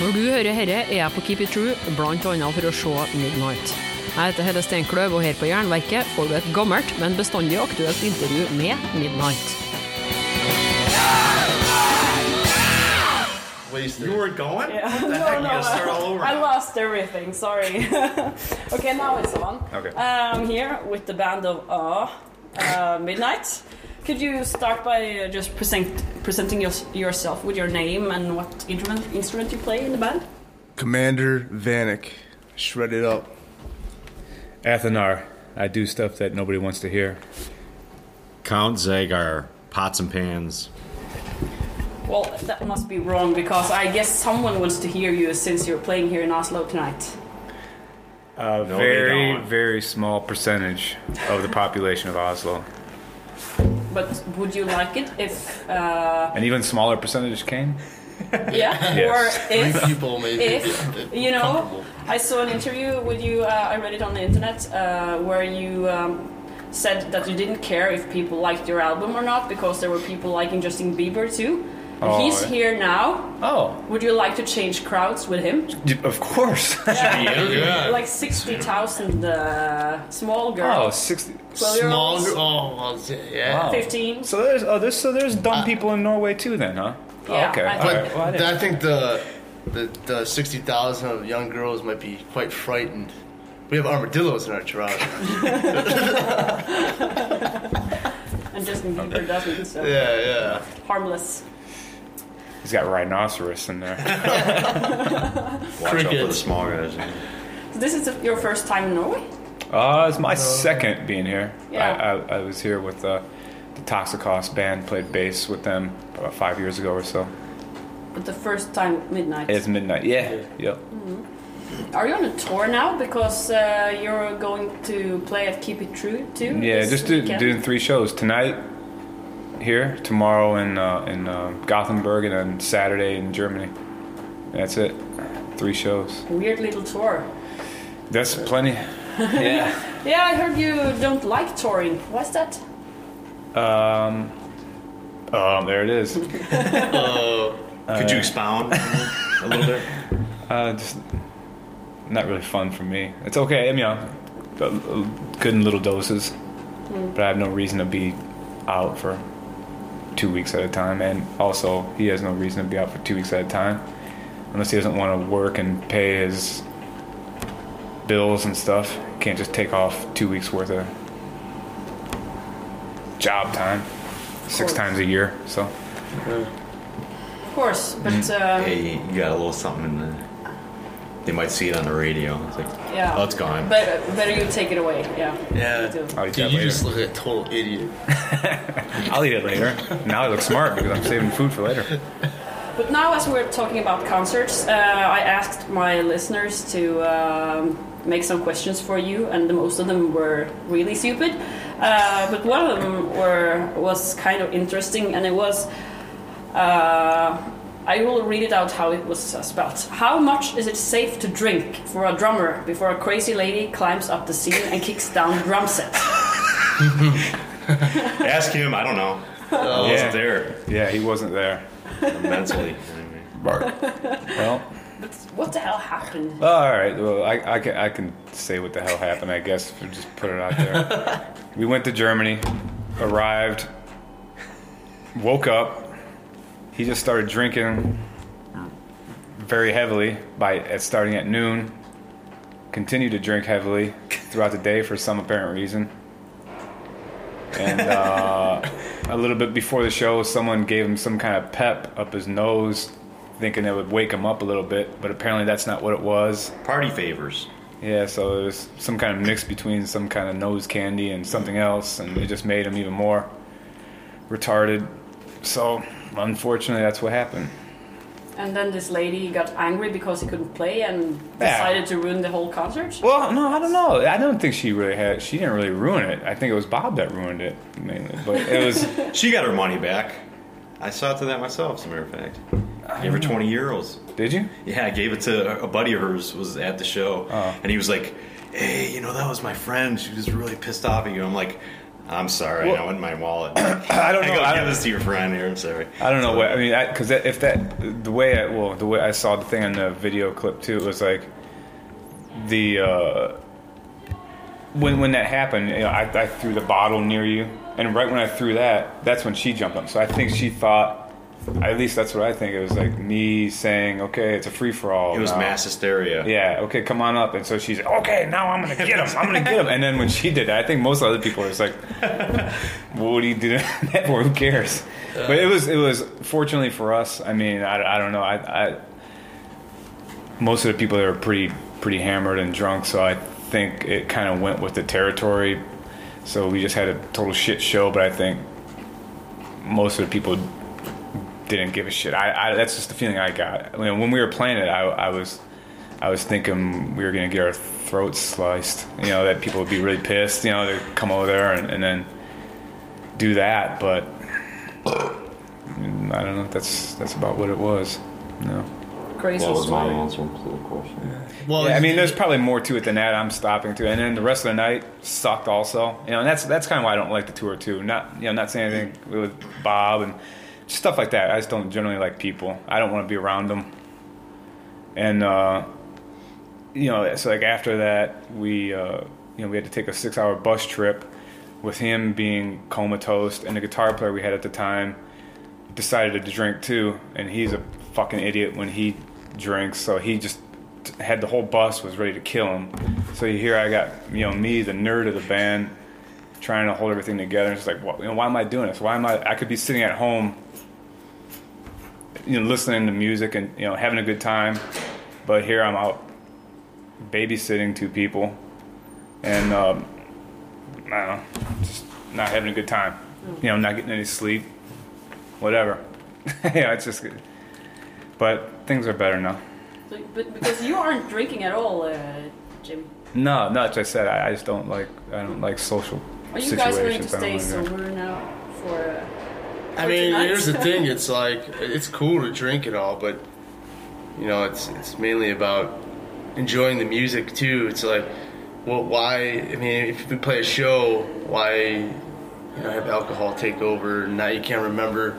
Når du hører herre, er jeg på Keep It True, annet for å se Midnight. Jeg heter Helle Steinkløv, og her på Jernverket får du et gammelt, men bestandig aktuelt intervju med Midnight. You were going? Yeah. What the No, heck? You no, gotta start all over. I lost everything. Sorry. okay, now it's on. Okay. I'm here with the band of uh, uh, Midnight. Could you start by uh, just present, presenting your, yourself with your name and what instrument, instrument you play in the band? Commander Vanik, shred it up. Athenar. I do stuff that nobody wants to hear. Count Zagar, pots and pans. Well, that must be wrong because I guess someone wants to hear you since you're playing here in Oslo tonight. A they very, very small percentage of the population of Oslo. But would you like it if, uh, An even smaller percentage came? yeah, Yes. or if people maybe. if you know i saw an interview with you uh, i read it on the internet uh, where you um, said that you didn't care if people liked your album or not because there were people liking justin bieber too and Oh, he's yeah. here now Oh, would you like to change crowds with him of course. Yeah. like 60000 uh, small oh, girls 60. 12 year Small. olds Oh, well, yeah. Wow. 15 So there's oh there's so there's dumb people in Norway too then, huh? Oh, Yeah, okay. I All think- right. Well, I didn't- I think the the, the sixty thousand of young girls might be quite frightened. We have armadillos in our garage. and justin bieber doesn't so yeah, yeah. harmless He's got rhinoceros in there. Watch out for the small guys. so this is your first time in norway Uh, it's my second being here. Yeah. I, I, I was here with uh, the Toxicos band, played bass with them about five years ago or so. but the first time midnight It's midnight. Yeah. Yep. Are you on a tour now? Because uh, you're going to play at Keep It True too. Yeah, just do, doing three shows tonight here, tomorrow in uh, in uh, Gothenburg, and then Saturday in Germany. That's it. Three shows. Weird little tour. That's plenty. yeah. Yeah, I heard you don't like touring. Why's that? Um. Oh, there it is. Could you expound a little bit? Uh, just not really fun for me. It's okay, I mean, you know, uh, good in little doses, but I have no reason to be out for two weeks at a time. And also, he has no reason to be out for two weeks at a time, unless he doesn't want to work and pay his bills and stuff. Can't just take off two weeks worth of job time, six times a year. So Of course, but Mm. uh, Hey, you got a little something in the. They might see it on the radio. It's like, yeah. oh, it's gone. Better, better you take it away. Yeah. Yeah. Me too. I'll eat Dude, you later. just look like a total idiot. I'll eat it later. Now I look smart because I'm saving food for later. But now, as we're talking about concerts, uh, I asked my listeners to um, make some questions for you, and the most of them were really stupid. Uh, but one of them were was kind of interesting, and it was. Uh, I will read it out how it was spelled. How much is it safe to drink for a drummer before a crazy lady climbs up the scene and kicks down the drum set? Ask him. I don't know. Oh. I Yeah. wasn't there Yeah, he wasn't there. mentally. Anyway. Well, What the hell happened? Oh, all right. Well, I, I, can, I can say what the hell happened, I guess, if we just put it out there. we went to Germany, arrived, woke up. He just started drinking very heavily by at starting at noon. Continued to drink heavily throughout the day for some apparent reason. And uh, a little bit before the show, someone gave him some kind of pep up his nose, thinking it would wake him up a little bit. But apparently, that's not what it was. Party favors. Yeah, so it was some kind of mix between some kind of nose candy and something else, and it just made him even more retarded. So, unfortunately, that's what happened. And then this lady got angry because he couldn't play and Yeah. decided to ruin the whole concert. Well, no, I don't know. I don't think she really had. She didn't really ruin it. I think it was Bob that ruined it mainly. But it was. She got her money back. I saw to that myself, as a matter of fact. I Gave her 20 euros. did you? Yeah, I gave it to a buddy of hers was at the show, Oh. and he was like, "Hey, you know that was my friend. She was really pissed off at you." I'm like, I'm sorry, I went in my wallet. I don't I know. go I give don't, this to your friend here. I'm sorry. I don't know what I mean. Because if that the way I well the way I saw the thing in the video clip too, it was like the uh, when when that happened, you know, I, I threw the bottle near you, and right when I threw that, that's when she jumped up. So I think she thought, at least that's what I think. It was like me saying, "Okay, it's a free for all." It was mass hysteria. Yeah. Okay, come on up. And so she's okay. Now I'm gonna get him. I'm gonna get him. And then when she did that, I think most other people were just like, well, "What do you do that for? Who cares?" But it was it was fortunately for us. I mean, I, I don't know. I, I most of the people there were pretty pretty hammered and drunk, so I think it kind of went with the territory. So we just had a total shit show. But I think most of the people didn't give a shit. I, I that's just the feeling I got. I mean, when we were playing it, I, I was I was thinking we were gonna get our throats sliced. You know that people would be really pissed. You know to come over there and, and then do that. But I don't know. That's that's about what it was. No. Crazy That was my answer to the question. Well, Yeah, I mean, there's probably more to it than that. I'm stopping to, and then the rest of the night sucked also. You know, and that's that's kind of why I don't like the tour too. Not you know, not saying anything with Bob and stuff like that. I just don't generally like people. I don't want to be around them. And uh, you know, so like after that, we uh, you know we had to take a six hour bus trip with him being comatose, and the guitar player we had at the time decided to drink too, and he's a fucking idiot when he drinks. So he just had the whole bus was ready to kill him. So here I got you know me, the nerd of the band, trying to hold everything together. It's like, what, you know, why am I doing this? Why am I? I could be sitting at home, you know, listening to music and you know having a good time, but here I'm out babysitting two people, and um, I don't know, just not having a good time. You know, not getting any sleep, whatever. yeah, it's just good. But things are better now. So, but because you aren't drinking at all, uh, Jim. No, no, as I said, I, I just don't like I don't like social Are you guys going to situations. I don't stay sober now for? Uh, I mean, here's the thing. It's like it's cool to drink and all, but you know, it's it's mainly about enjoying the music too. It's like, well, why? I mean, if we play a show, why you know have alcohol take over? And now you can't remember.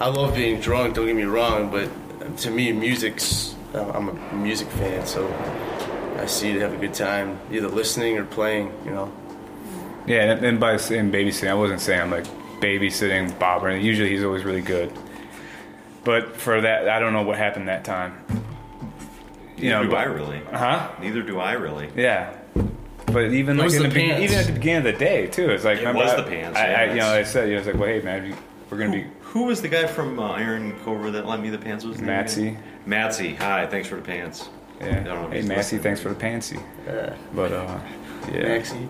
I love being drunk. Don't get me wrong, but to me, music's. I'm a music fan, so I see to have a good time, either listening or playing. You know. Yeah, and, and by saying babysitting, I wasn't saying I'm like babysitting Bob and. Usually he's always really good. But for that, I don't know what happened that time. You Neither know, do I but- really. huh? Neither do I really. Yeah. But even It like was in the the, be- even at the beginning of the day too, it's like It remember was I- the pants, I, yeah, I, you know, I said, you know, I was like, well, hey man, you- we're gonna be Who was the guy from uh, Iron Cobra that lent me the pants? Was his name Matsy. Matsy. Hi, thanks for the pants. I don't know Yeah. if Hey, he's Massey, listening. thanks for the pantsy. Uh, But uh, yeah. Maxie.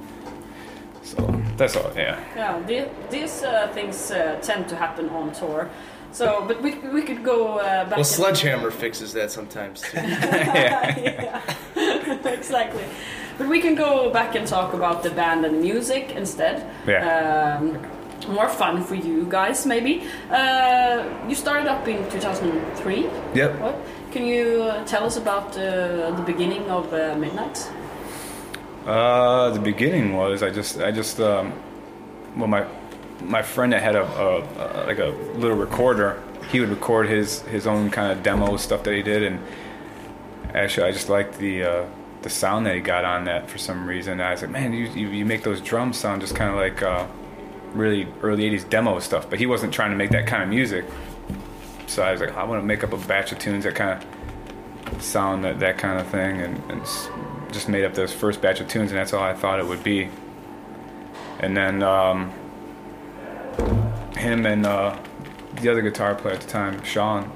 So that's all. Yeah. Yeah, the, these uh, things uh, tend to happen on tour. So, but we, we could go uh, back. Well, and- Sledgehammer fixes that sometimes too. yeah, exactly. But we can go back and talk about the band and the music instead. Yeah. Um, more fun for you guys, maybe. Uh, you started up in 2003. Yep. What? Can you uh, tell us about uh, the beginning of uh, Midnight? Uh, the beginning was I just I just um, well my my friend that had a, a, a like a little recorder. He would record his his own kind of demo stuff that he did, and actually I just liked the uh, the sound that he got on that for some reason. I was like, man, you you, you make those drums sound just kind of like uh, really early '80s demo stuff. But he wasn't trying to make that kind of music. So I was like, I want to make up a batch of tunes that kind of sound that, that kind of thing and, and just made up this first batch of tunes and that's all I thought it would be and then um, him and uh, the other guitar player at the time Sean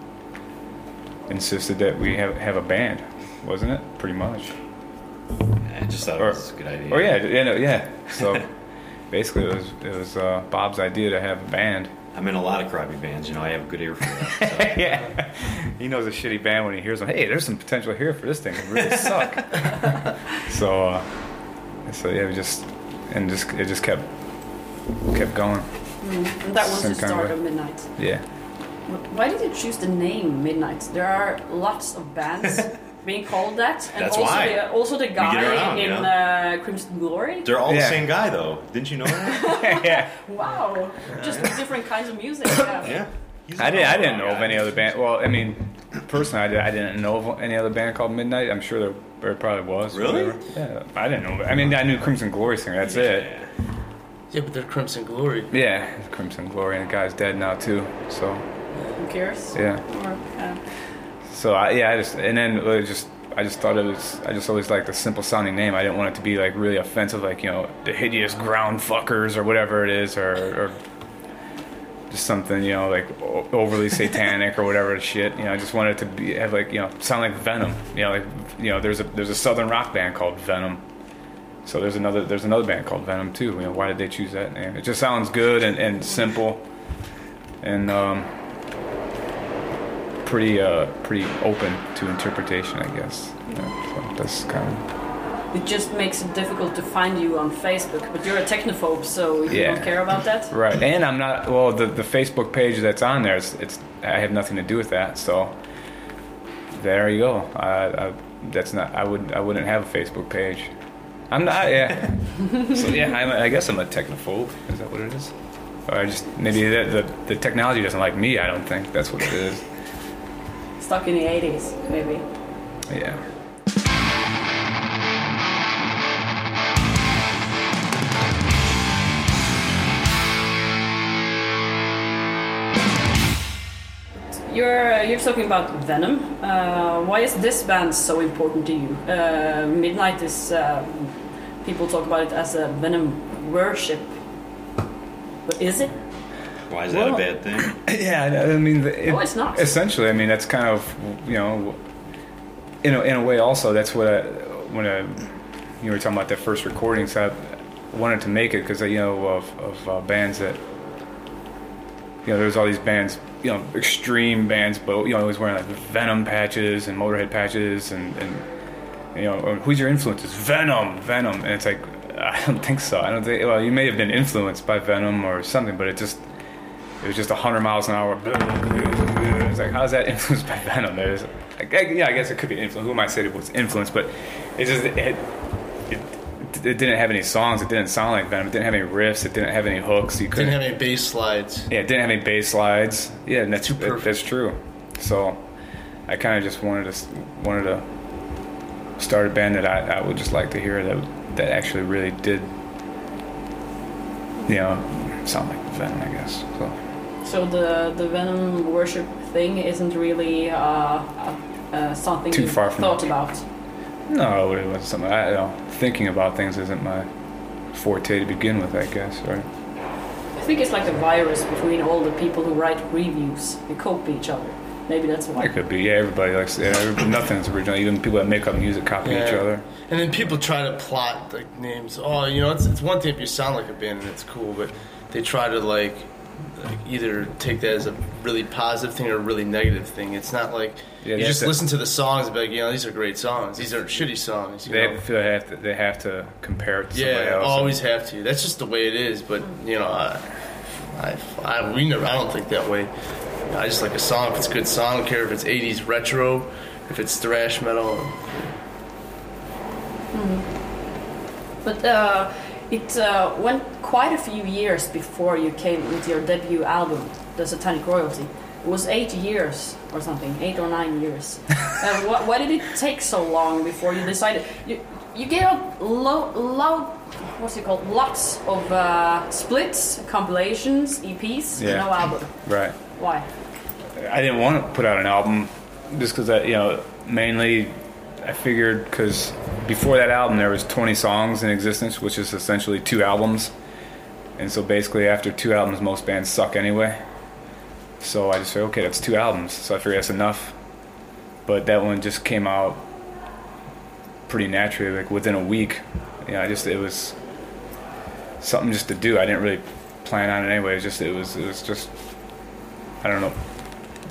insisted that we have, have a band wasn't it pretty much I just thought Or- it was a good idea. oh yeah yeah, no, yeah. so basically it was it was uh, Bob's idea to have a band I'm in a lot of crappy bands. You know, I have a good ear for that. So. yeah he knows a shitty band when he hears them hey there's some potential here for this thing to really suck so uh, so yeah we just and just it just kept kept going And that was Some the kind of start way. of Midnight. yeah Why did you choose the name Midnight? There are lots of bands. being called that, and That's also why. the also the guy around, you in know? uh, Crimson Glory. They're all the same guy, though. Didn't you know that? yeah. Wow, just different kinds of music. Yeah. yeah. I didn't. I didn't know of any other band. Well, I mean, personally, I, did, I didn't know of any other band called Midnight. I'm sure there, there probably was. Really? Yeah. I didn't know. I mean, I knew Crimson Glory singer. That's it. Yeah, but they're Crimson Glory. Yeah, Crimson Glory, and the guy's dead now too. So Who cares? yeah. Or, uh, So I, yeah, I just and then it just I just thought it was I just always liked the simple sounding name. I didn't want it to be like really offensive, like you know the hideous ground fuckers or whatever it is, or, or just something you know like o- overly satanic or whatever shit. You know, I just wanted it to be have like you know sound like Venom. You know, like you know there's a there's a southern rock band called Venom. So there's another there's another band called Venom too. You know, why did they choose that name? It just sounds good and, and simple, and um, pretty uh, pretty open to interpretation, I guess. Yeah, so that's kind of it just makes it difficult to find you on Facebook, but you're a technophobe, so you Yeah. don't care about that. right. And I'm not well. The the Facebook page that's on there, it's, it's I have nothing to do with that. So there you go. I, I, that's not. I would I wouldn't have a Facebook page. I'm not. Yeah. so yeah, I'm, I guess I'm a technophobe. Is that what it is? Or I just maybe the, the the technology doesn't like me. I don't think that's what it is. Stuck in the 80s, maybe. Yeah. You're uh, you're talking about Venom. Uh, why is this band so important to you? Uh, Midnight is uh, people talk about it as a Venom worship, but is it? Why is that a bad thing? Yeah, I I mean, it, Oh, it's not. Essentially, I mean, that's kind of you know, in a, in a way, also that's what I, when I, you were talking about that first recording, so I wanted to make it because you know of, of uh, bands that you know there's all these bands, you know, extreme bands, but you know, always wearing like Venom patches and Motorhead patches, and, and you know, who's your influences? Venom, Venom, and it's like I don't think so. I don't think. Well, you may have been influenced by Venom or something, but it just it was just 100 miles an hour. It's like, how's that influenced by Venom? There's, like, yeah, I guess it could be an influence. Who am I saying it was influenced? But it just, it, it, it didn't have any songs. It didn't sound like Venom. It didn't have any riffs. It didn't have any hooks. You couldn't Didn't have any bass slides. yeah, it didn't have any bass slides. Yeah, and that's that- that's true. So I kind of just wanted to wanted to start a band that I, I would just like to hear that that actually really did, you know, sound like Venom, I guess. So So the the Venom worship thing isn't really uh, uh, uh, something Too far from- thought about. no, it was something. I, you know, thinking about things isn't my forte to begin with, I guess. Right? I think it's like a virus between all the people who write reviews. They copy each other. Maybe that's why. It could be. Yeah, everybody likes. Yeah, every- nothing's original. Even people that make up music copy each other. And then people try to plot like names. Oh, you know, it's, it's one thing if you sound like a band and it's cool, but they try to like, like either take that as a really positive thing or a really negative thing. It's not like Yeah, you just to- listen to the songs and be like, you know, these are great songs. These are shitty songs. You They know? feel they have to. They have to compare it to somebody Yeah, else. always have to. That's just the way it is. But you know, I, I, I we never. I don't think that way. I just like a song. If it's a good song, I don't care if it's '80s retro, if it's thrash metal. But uh, it uh, went quite a few years before you came with your debut album, The Satanic Royalty. It was eight years or something, eight or nine years. uh, wh- why did it take so long before you decided? You, you gave out lo- what's it called? Lots of uh, splits, compilations, EPs, Yeah. no album. Right. Why? I didn't want to put out an album just because I, you know, mainly I figured because before that album there was 20 songs in existence, which is essentially two albums, and so basically after two albums, most bands suck anyway. So I just said, okay, that's two albums. So I figured that's enough. But that one just came out pretty naturally, like within a week. You know, I just it was something just to do. I didn't really plan on it anyway. It was just it was it was just I don't know.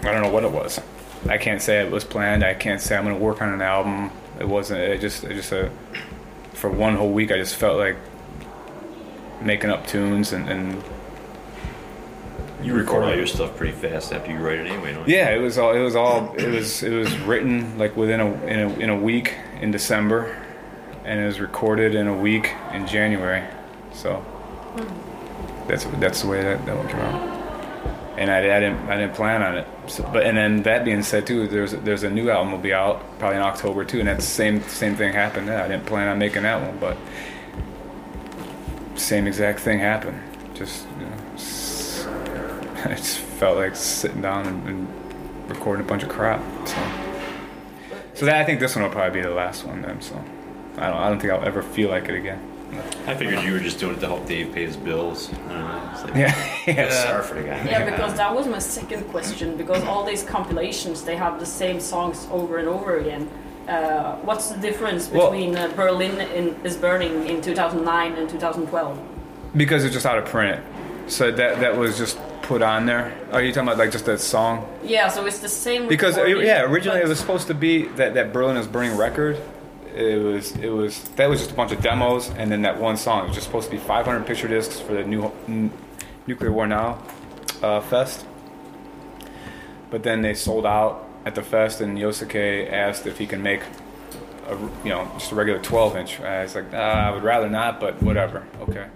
I don't know what it was. I can't say it was planned. I can't say I'm going to work on an album. It wasn't. It just. It just. a for one whole week, I just felt like making up tunes and, and You record all your stuff pretty fast after you write it anyway, don't you? Yeah, it was all. It was all. It was. It was written like within a in a in a week in December, and it was recorded in a week in January. So hmm. that's that's the way that that one came out. And I, I didn't I didn't plan on it. So, but and then that being said too, there's there's a new album will be out probably in October too, and that same same thing happened. Yeah, I didn't plan on making that one, but same exact thing happened. Just you know, I just felt like sitting down and, and recording a bunch of crap. So, so that I think this one will probably be the last one then. So I don't I don't think I'll ever feel like it again. I figured you were just doing it to help Dave pay his bills. I don't know. Like, Yeah, yeah. Sorry for the guy. Yeah, because that was my second question. Because all these compilations, they have the same songs over and over again. Uh, what's the difference Well- between uh, Berlin in, is Burning in 2009 and 2012? Because it's just out of print. So that that was just put on there. Are you talking about like just that song? Yeah, so it's the same. Because uh, yeah, originally it was supposed to be that that Berlin is Burning record. It was it was that was just a bunch of demos and then that one song. It was just supposed to be 500 picture discs for the new n- Nuclear War Now uh, fest. But then they sold out at the fest, and Yosuke asked if he can make a you know just a regular 12 inch. I was like, ah, I would rather not, but whatever. Okay.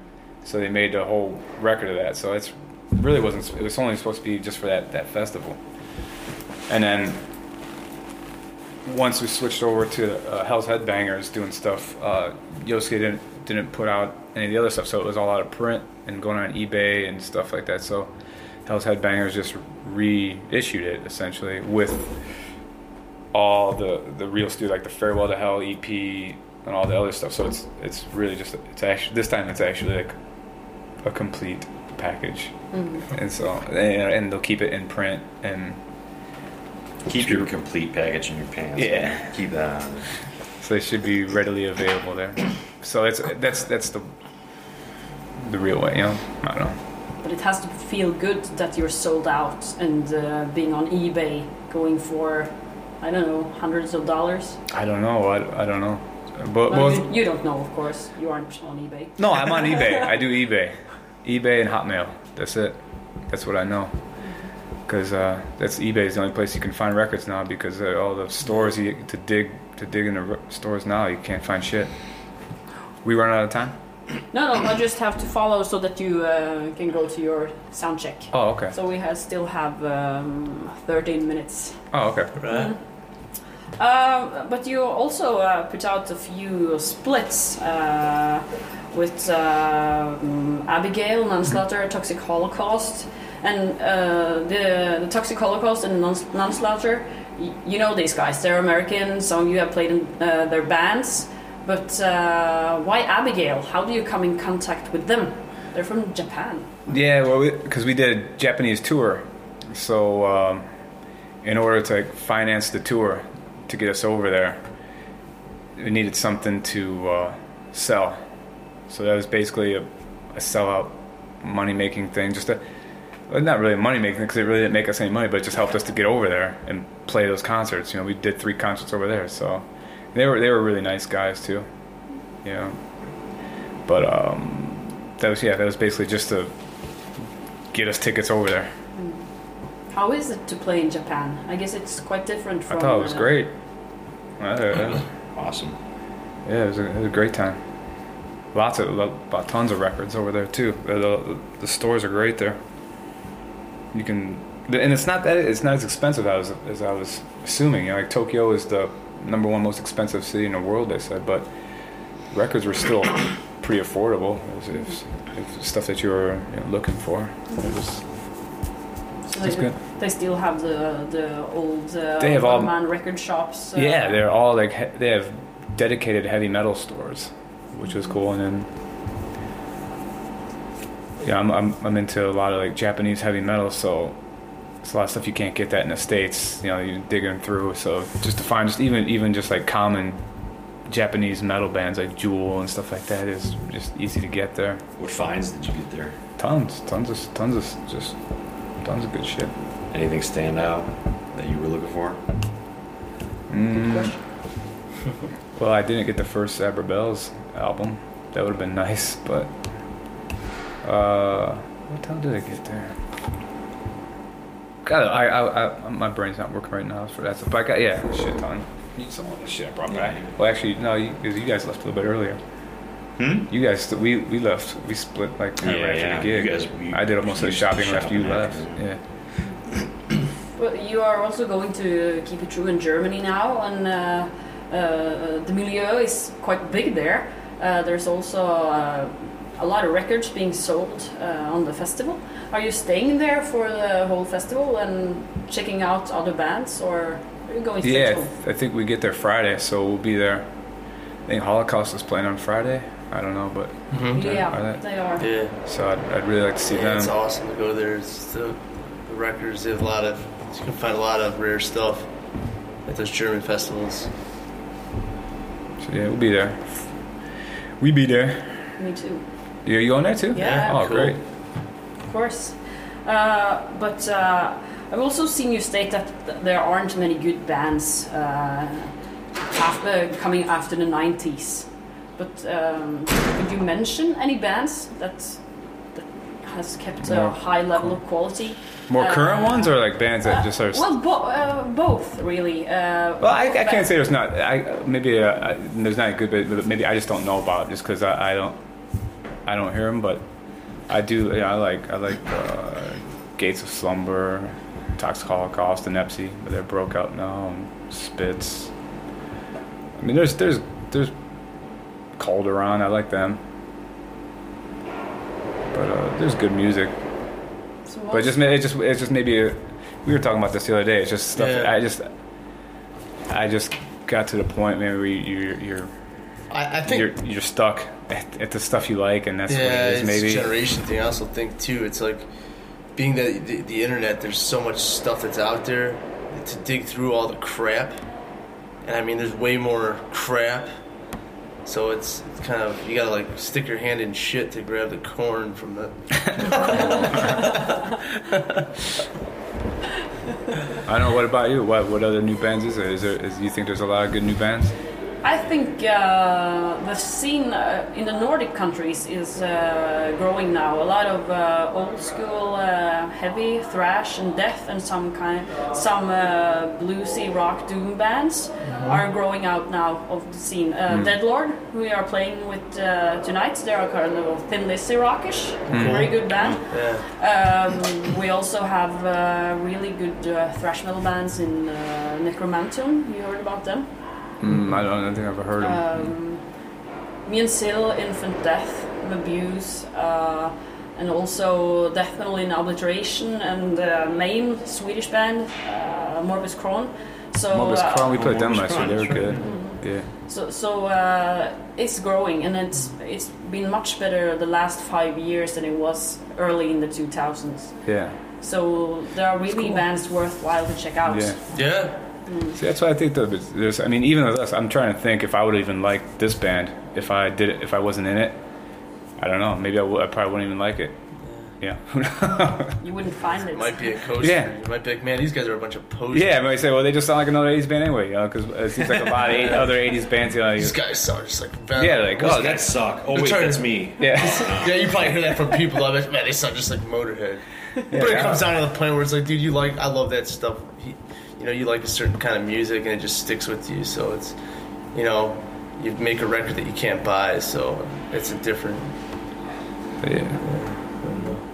So they made the whole record of that. So it's really wasn't. It was only supposed to be just for that that festival. And then once we switched over to uh, Hell's Headbangers doing stuff, uh, Yosuke didn't didn't put out any of the other stuff, so it was all out of print and going on eBay and stuff like that. So Hell's Headbangers just reissued it essentially with all the the real stuff, like the Farewell to Hell EP and all the other stuff. So it's it's really just it's actually this time it's actually like a complete package, and so and, and they'll keep it in print and Keep your complete package in your pants. Yeah. Keep that on. so they should be readily available there. So it's that's that's the the real way, you know. I don't know. But it has to feel good that you're sold out and uh, being on eBay going for, I don't know, hundreds of dollars. I don't know. I, I don't know. But Well, well, you, you don't know, of course. You aren't on eBay. no, I'm on eBay. I do eBay, eBay and Hotmail. That's it. That's what I know. Because uh, that's eBay is the only place you can find records now. Because uh, all the stores you to dig to dig in the r- stores now, you can't find shit. We run out of time. No, no, I just have to follow so that you uh, can go to your sound check. Oh, okay. So we have, still have um, 13 minutes. Oh, okay. Uh, but you also uh, put out a few splits uh, with um, Abigail, Manslaughter, Toxic Holocaust, and uh, the, the Toxic Holocaust and y- You know these guys; they're American. Some of you have played in uh, their bands. But uh, why Abigail? How do you come in contact with them? They're from Japan. Yeah, well, because we, did a Japanese tour, so um, in order to finance the tour to get us over there, we needed something to uh, sell. So that was basically a, a sellout money making thing. Just a, well, not really money making because it really didn't make us any money, but it just helped us to get over there and play those concerts. You know, we did three concerts over there, so they were they were really nice guys too. You know, but um, that was yeah, that was basically just to get us tickets over there. How is it to play in Japan? I guess it's quite different from. I thought it was uh, great. Uh, uh, Awesome. yeah, it was, a, it was a great time. Lots of lo- about tons of records over there too. The, the, the stores are great there. You can, and it's not that it's not as expensive as as I was assuming. You know, like Tokyo is the number one most expensive city in the world. They said, but records were still pretty affordable. It was, it was, was stuff that you were you know, looking for. It was, So they, good. they still have the the old uh, They have all- man record shops. Uh, Yeah, they're all like he- they have dedicated heavy metal stores, which is cool. And then yeah, I'm, I'm I'm into a lot of like Japanese heavy metal, so it's a lot of stuff you can't get that in the states. You know, you're digging through. So just to find just even even just like common Japanese metal bands like Jewel and stuff like that is just easy to get there. What finds did you get there? Tons, tons of tons of just tons of good shit. Anything stand out that you were looking for? Mm. Well, I didn't get the first Sabbrabells album. That would have been nice, but uh, what time did I get there? God, I, I, I, my brain's not working right now for that stuff. But I got yeah, shit ton. Need some of the shit I brought back. Well, actually, no, you, 'cause you guys left a little bit earlier. Hmm? You guys, we we left. We split like kind of Yeah, right yeah, after the gig. you guys- we- I did almost you the shopping shopping after you left. after. Yeah. Well, you are also going to keep it true in Germany now, and uh, uh, the milieu is quite big there. Uh, there's also uh, a lot of records being sold uh, on the festival. Are you staying there for the whole festival and checking out other bands, or are you going Yeah, I home? I think we get there Friday, so we'll be there. I think Holocaust is playing on Friday. I don't know, but Yeah, Are they? they are. Yeah. so I'd, I'd really like to see Yeah, them. it's awesome to go there. It's the, the records. They have a lot of. You can find a lot of rare stuff at those German festivals. So yeah, we'll be there. We be there. Me too. Yeah, you on there too? Yeah. Oh, Cool. great. Of course. Uh, but uh, I've also seen you state that th- there aren't many good bands uh, after, coming after the 90s. But um, could you mention any bands that, that has kept a high level of quality? More current Uh, ones or like bands that just are. Uh, well, bo- uh, both really. Uh, Well, I, I can't say there's not. I maybe uh, I, there's not a good bit, but maybe I just don't know about it just because I, I don't I don't hear them. But I do. Yeah, I like I like uh, Gates of Slumber, Toxic Holocaust, and Epsy, but they're broke up now. And Spitz. I mean, there's there's there's Cauldron. I like them. But uh, there's good music. so But it just it just it's just maybe a, we were talking about this the other day. It's just stuff. Yeah. I just I just got to the point maybe where you, you're I, I think. you're you're stuck at, at the stuff you like, and that's yeah, what it is. it's Maybe a generation thing. I also think too. It's like being that the, the internet. There's so much stuff that's out there to dig through all the crap, and I mean, there's way more crap. So it's, it's kind of you gotta like stick your hand in shit to grab the corn from the. I don't know. What about you? What what other new bands is there? Is there is you think there's a lot of good new bands? I think uh, the scene uh, in the Nordic countries is uh, growing now. A lot of uh, old school uh, heavy thrash and death, and some kind, some uh, bluesy rock doom bands are growing out now of the scene. Uh, Deadlord, who we are playing with uh, tonight, they are kind of Thin Lizzy rockish, very good band. Yeah. Um, we also have uh, really good uh, thrash metal bands in uh, Nekromantheon. You heard about them? Mm, I don't, I don't think I've ever heard of them. um, Me and Sil, Infant Death, Abuse, uh, and also Death Metal in Obliteration, and uh, Maim, Swedish band, uh, Morbus Chron. So, Morbus uh, Chron, we played them Morbus last year. They were good. Mm-hmm. Yeah. so, so uh, it's growing, and it's it's been much better the last five years than it was early in the 2000s. Yeah. So there are really cool. bands worthwhile to check out. Yeah. Yeah. Mm. See, that's why I think that there's. I mean, even with us, I'm trying to think if I would even like this band if I did it if I wasn't in it. I don't know. Maybe I, probably wouldn't even like it. Yeah. You wouldn't find it. Might be a coaster. Yeah. You might be like, man, these guys are a bunch of posers. yeah, I might say, well, they just sound like another '80s band anyway, you know, because it seems like a lot of eight, other '80s bands. You know, These guys sound just like Venom. yeah, like Oh, that that's suck. Oh They're wait, trying that's me. yeah. Yeah, you probably hear that from people. I bet, man, they sound just like Motorhead. but it comes down to the point where it's like, dude, you like, I love that stuff. He, you know, you like a certain kind of music, and it just sticks with you. So it's, you know, you make a record that you can't buy. So it's a different. yeah.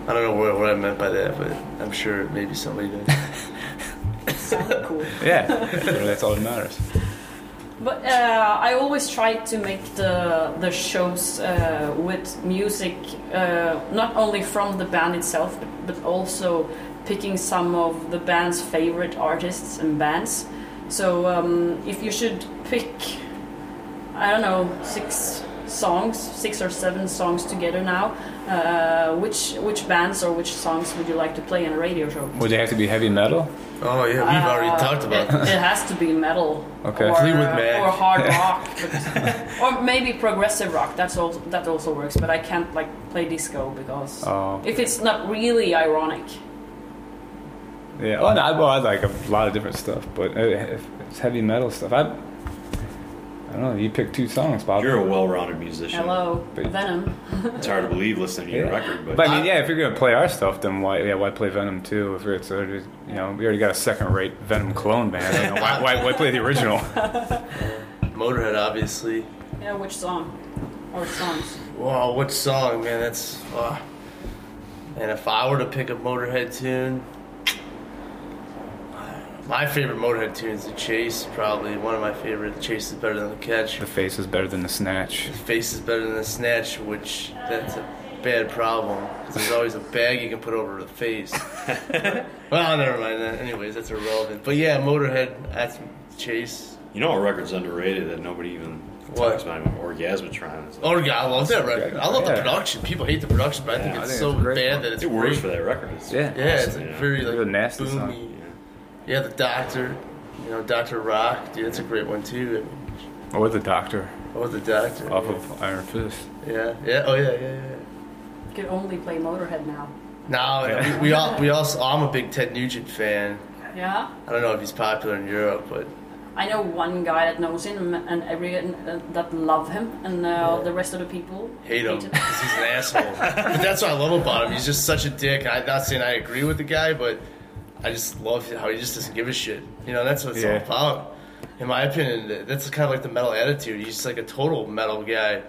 I don't know what, what I meant by that, but I'm sure maybe somebody did. Sounded cool. Yeah, that's all that matters. But uh, I always try to make the the shows uh, with music, uh, not only from the band itself, but, but also picking some of the band's favorite artists and bands. So um, if you should pick, I don't know, six songs, six or seven songs together now, uh, which which bands or which songs would you like to play in a radio show? Would they have to be heavy metal? Oh yeah, we've already Uh, talked about it, it has to be metal. Okay. Or, uh, or hard rock, but- or maybe progressive rock. That's also that also works. But I can't like play disco because Oh. if it's not really ironic. Yeah. Oh no. I- Well, I like a lot of different stuff, but uh, if it's heavy metal stuff, I I don't know. You picked two songs, Bob. You're a well-rounded musician. Hello, But- Venom. It's hard to believe listening to your Yeah. record, but, But I mean, yeah, if you're gonna play our stuff, then why, yeah, why play Venom too? If it's, uh, just, you know, we already got a second-rate Venom clone band. You know, why, why, why play the original? Motorhead, obviously. Yeah, which song? Or songs? Wow, what song, man? That's. Uh, and if I were to pick a Motorhead tune, my favorite Motorhead tune is The Chase. Probably one of my favorite. The Chase is better than The Catch. The face is better than the snatch. The Face is better than The Snatch, which that's a bad problem. 'cause There's always a bag you can put over the face. well, never mind that. Anyways, that's irrelevant. But yeah, Motorhead. That's Chase. you know, a record's underrated that nobody even What? talks about. Orgasmatron. It's- Oh, God, I love that record. I love the production. People hate the production, but I think Yeah, I it's think so it's bad one. that it's It works great. for that record. It's Yeah. Yeah, it's awesome, like yeah. very like a nasty boomy. song. Yeah, the Doctor. You know, Doctor Rock. Dude, that's a great one too. Or the Doctor Oh, the Doctor. off yeah. of Iron Fist. Yeah, yeah. Oh, yeah, yeah, yeah. You can only play Motorhead now. No, Yeah. we, we all we also. I'm a big Ted Nugent fan. Yeah? I don't know if he's popular in Europe, but I know one guy that knows him and every uh, that love him, and uh, the rest of the people hate him because he's an asshole. but that's what I love about him. He's just such a dick. I'm not saying I agree with the guy, but I just love how he just doesn't give a shit. You know, that's what it's Yeah. all about. In my opinion, that's kind of like the metal attitude. He's just like a total metal guy.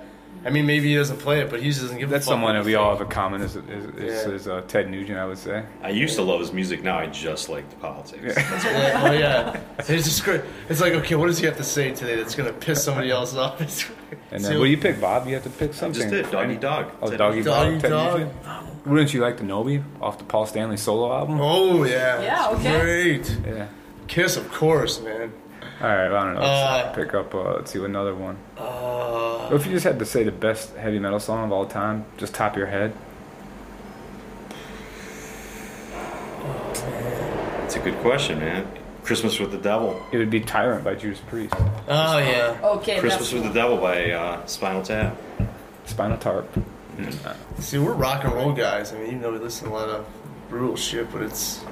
I mean, maybe he doesn't play it, but he just doesn't give That's a fuck. someone that we all have in common is, is, is, Yeah. is uh, Ted Nugent, I would say. I used to love his music. Now I just like the politics. Yeah, oh yeah, it's just great. It's like, okay, what does he have to say today that's gonna piss somebody else off? And then, what- what do you pick, Bob? You have to pick something. Just did Doggy Dog. Oh, Ted Doggy Dog. Doggy Ted Dog. Nugent? Wouldn't you like to know me off the Paul Stanley solo album? Oh yeah, Yeah, okay. great. Yeah. Kiss, of course, man. All right, well, I don't know. Let's Uh, pick up. Uh, let's see another one. Uh, Or if you just had to say the best heavy metal song of all time, just top your head. It's a good question, man. Christmas with the Devil. It would be Tyrant by Judas Priest. oh yeah. Okay, Christmas that's with the Devil by uh, Spinal Tap. Spinal Tarp. See, we're rock and roll guys. I mean, even though we listen to a lot of brutal shit, but it's.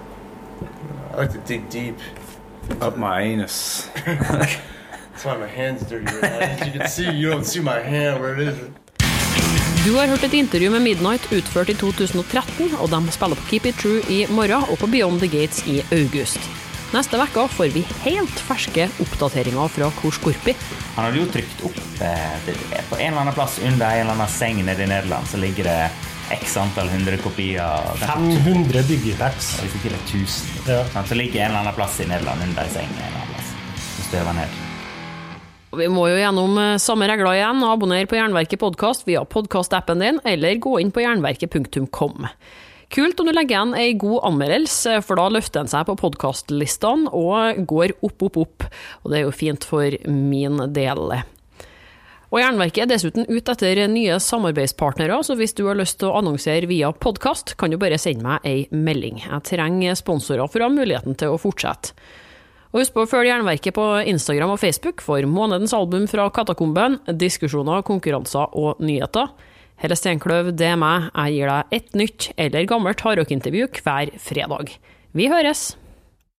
I like to dig deep. Up my anus. That's why my hand's dirty right now. As you can see, you don't see my hand where it is. Du har hørt et intervju med Midnight utført i 2013, og de spiller på Keep It True i morgen og på Beyond the Gates i august. Neste uke får vi helt ferske oppdateringer fra Kor Skorpi. Han hadde jo trykt opp eh, På en eller annen plass under en eller annen seng nede i Nederland så ligger det x antall hundre kopier. Kanskje 500 digipacks. Hvis ikke det er 1000. Ja. Sant? Så ligger en eller annen plass i Nederland under en seng. en eller annen plass. Så støver ned. Vi må jo gjennom eh, samme regler igjen, Abonner på Jernverket podkast via podkastappen din, eller gå inn på jernverket.kom. Kult om du legger igjen ei god anmeldelse, for da løfter den seg på podkastlistene og går opp, opp, opp. Og det er jo fint for min del. Og Jernverket er dessuten ute etter nye samarbeidspartnere, så hvis du har lyst til å annonsere via podkast, kan du bare sende meg ei melding. Jeg trenger sponsorer for å ha muligheten til å fortsette. Og husk på å følge Jernverket på Instagram og Facebook for månedens album fra Katakomben, diskusjoner, konkurranser og nyheter. Helle Steinkløv, det er meg. Jeg gir deg et nytt eller gammelt hardrockintervju hver fredag. Vi høres!